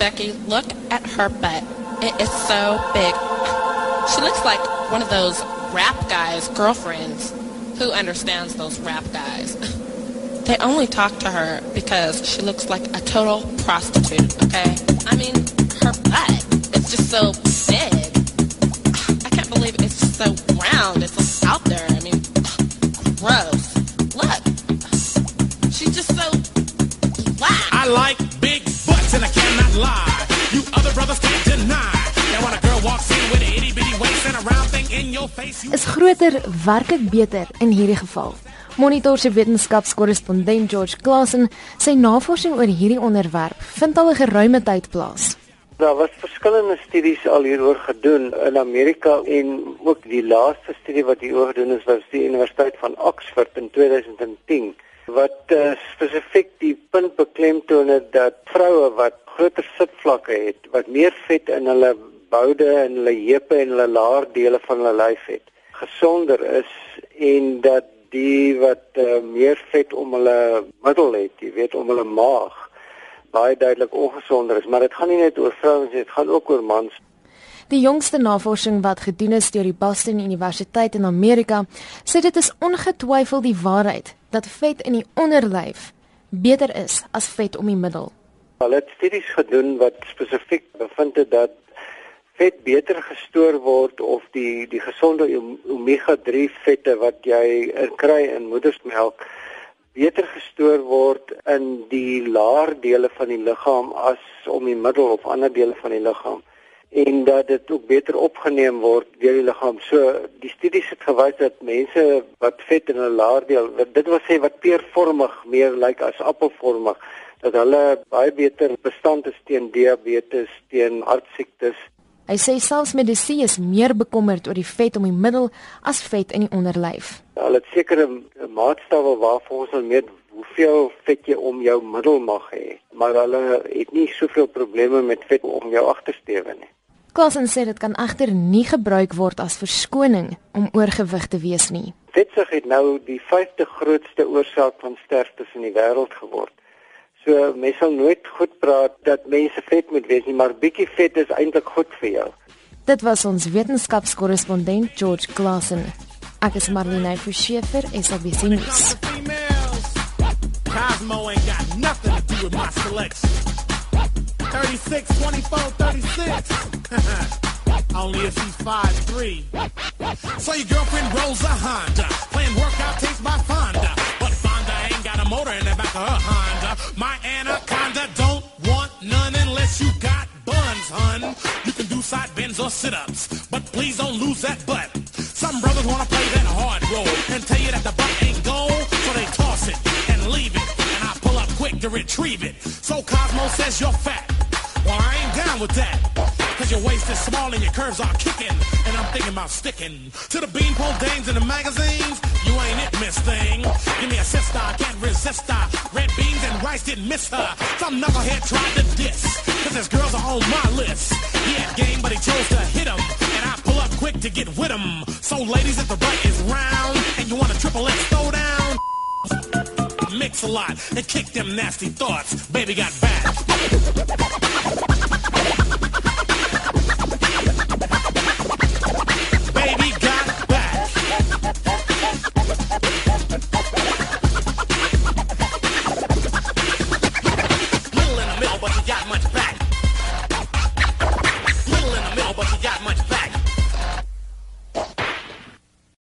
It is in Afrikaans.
Becky, look at her butt. It is so big. She looks like one of those rap guys' girlfriends. Who understands those rap guys? They only talk to her because she looks like a total prostitute, okay? I mean, her butt is just so big. I can't believe it's so round. It's just out there. I mean, gross. Look. She's just so flat. I like lie. You other brothers can't deny. Now when a girl walks in with an itty bitty waist and a round thing in your face, you Is groter werklik beter in hierdie geval? Monitor se wetenskapskorrespondent George Claassen sê navorsing oor hierdie onderwerp vind al 'n geruime tyd plaas. Daar was verskillende studies al hieroor gedoen in Amerika en ook die laaste studie wat hieroor gedoen is was die Universiteit van Oxford in 2010 wat uh, spesifiek die punt beklemtoon het dat vroue wat groter sitvlakke het, wat meer vet in hulle boude en hulle heupe en hulle laardele van hulle lyf het, gesonder is en dat die wat uh, meer vet om hulle middel het, jy weet om hulle maag baie duidelik ongesonder is, maar dit gaan nie net oor vrouens dit gaan ook oor mans. Die jongste navorsing wat gedoen is deur die Boston Universiteit in Amerika, sê dit is ongetwyfeld die waarheid dat vet in die onderlyf beter is as vet om die middel. Hulle het studies gedoen wat spesifiek bevind het dat vet beter gestoor word of die die gesonde omega-3 vette wat jy kry in moedersmelk beter gestoor word in die laer dele van die liggaam as om die middel of ander dele van die liggaam en dat dit ook beter opgeneem word deur die liggaam. So die studies het gewys dat mense wat vet in 'n laer deel, dit wil sê wat peervormig meer lyk like as appelvormig, dat hulle baie beter bestand is teen diabetes, teen hartsiektes. Hy sê selfs medisy is meer bekommerd oor die vet om die middel as vet in die onderlyf. Hulle het sekere maatstawwe waarvoor ons meet hoeveel vet jy om jou middel mag hê, maar hulle het nie soveel probleme met vet om jou agtersteewe nie. Klasen sê dit kan egter nie gebruik word as verskoning om oorgewig te wees nie. Vetsug het nou die 5de grootste oorsaak van sterftes in die wêreld geword. So mense sal nooit goed praat dat mense vet moet wees nie, maar bietjie vet is eintlik goed vir jou. Dit was ons wetenskapskorrespondent George Klasen. Ek is Marlene Forsiefer, SABC nuus. Cosmo ain't got nothing to do with my selection. 36, 24, 36. Only if she's 5'3. So your girlfriend rolls a Honda, playing workout tapes by Fonda. But Fonda ain't got a motor in the back of her Honda. My anaconda don't want none unless you got buns, hun. You can do side bends or sit-ups, but please don't lose that butt. Some brothers wanna play that hard role and tell you that the butt ain't gold, so they toss it and leave it, and I pull up quick to retrieve it. So Cosmo says you're fat. Well, I ain't down with that. Cause your waist is small and your curves are kicking. And I'm thinking about sticking to the beanpole dames in the magazines. You ain't it, miss thing. Give me a sister, I can't resist her. Red beans and rice didn't miss her. Some knucklehead tried to diss. Cause his girls are on my list. He had game, but he chose to hit him. And I pull up quick to get with him. So ladies, if the butt is round and you want a triple X throw down, mix a lot and kick them nasty thoughts. Baby got back.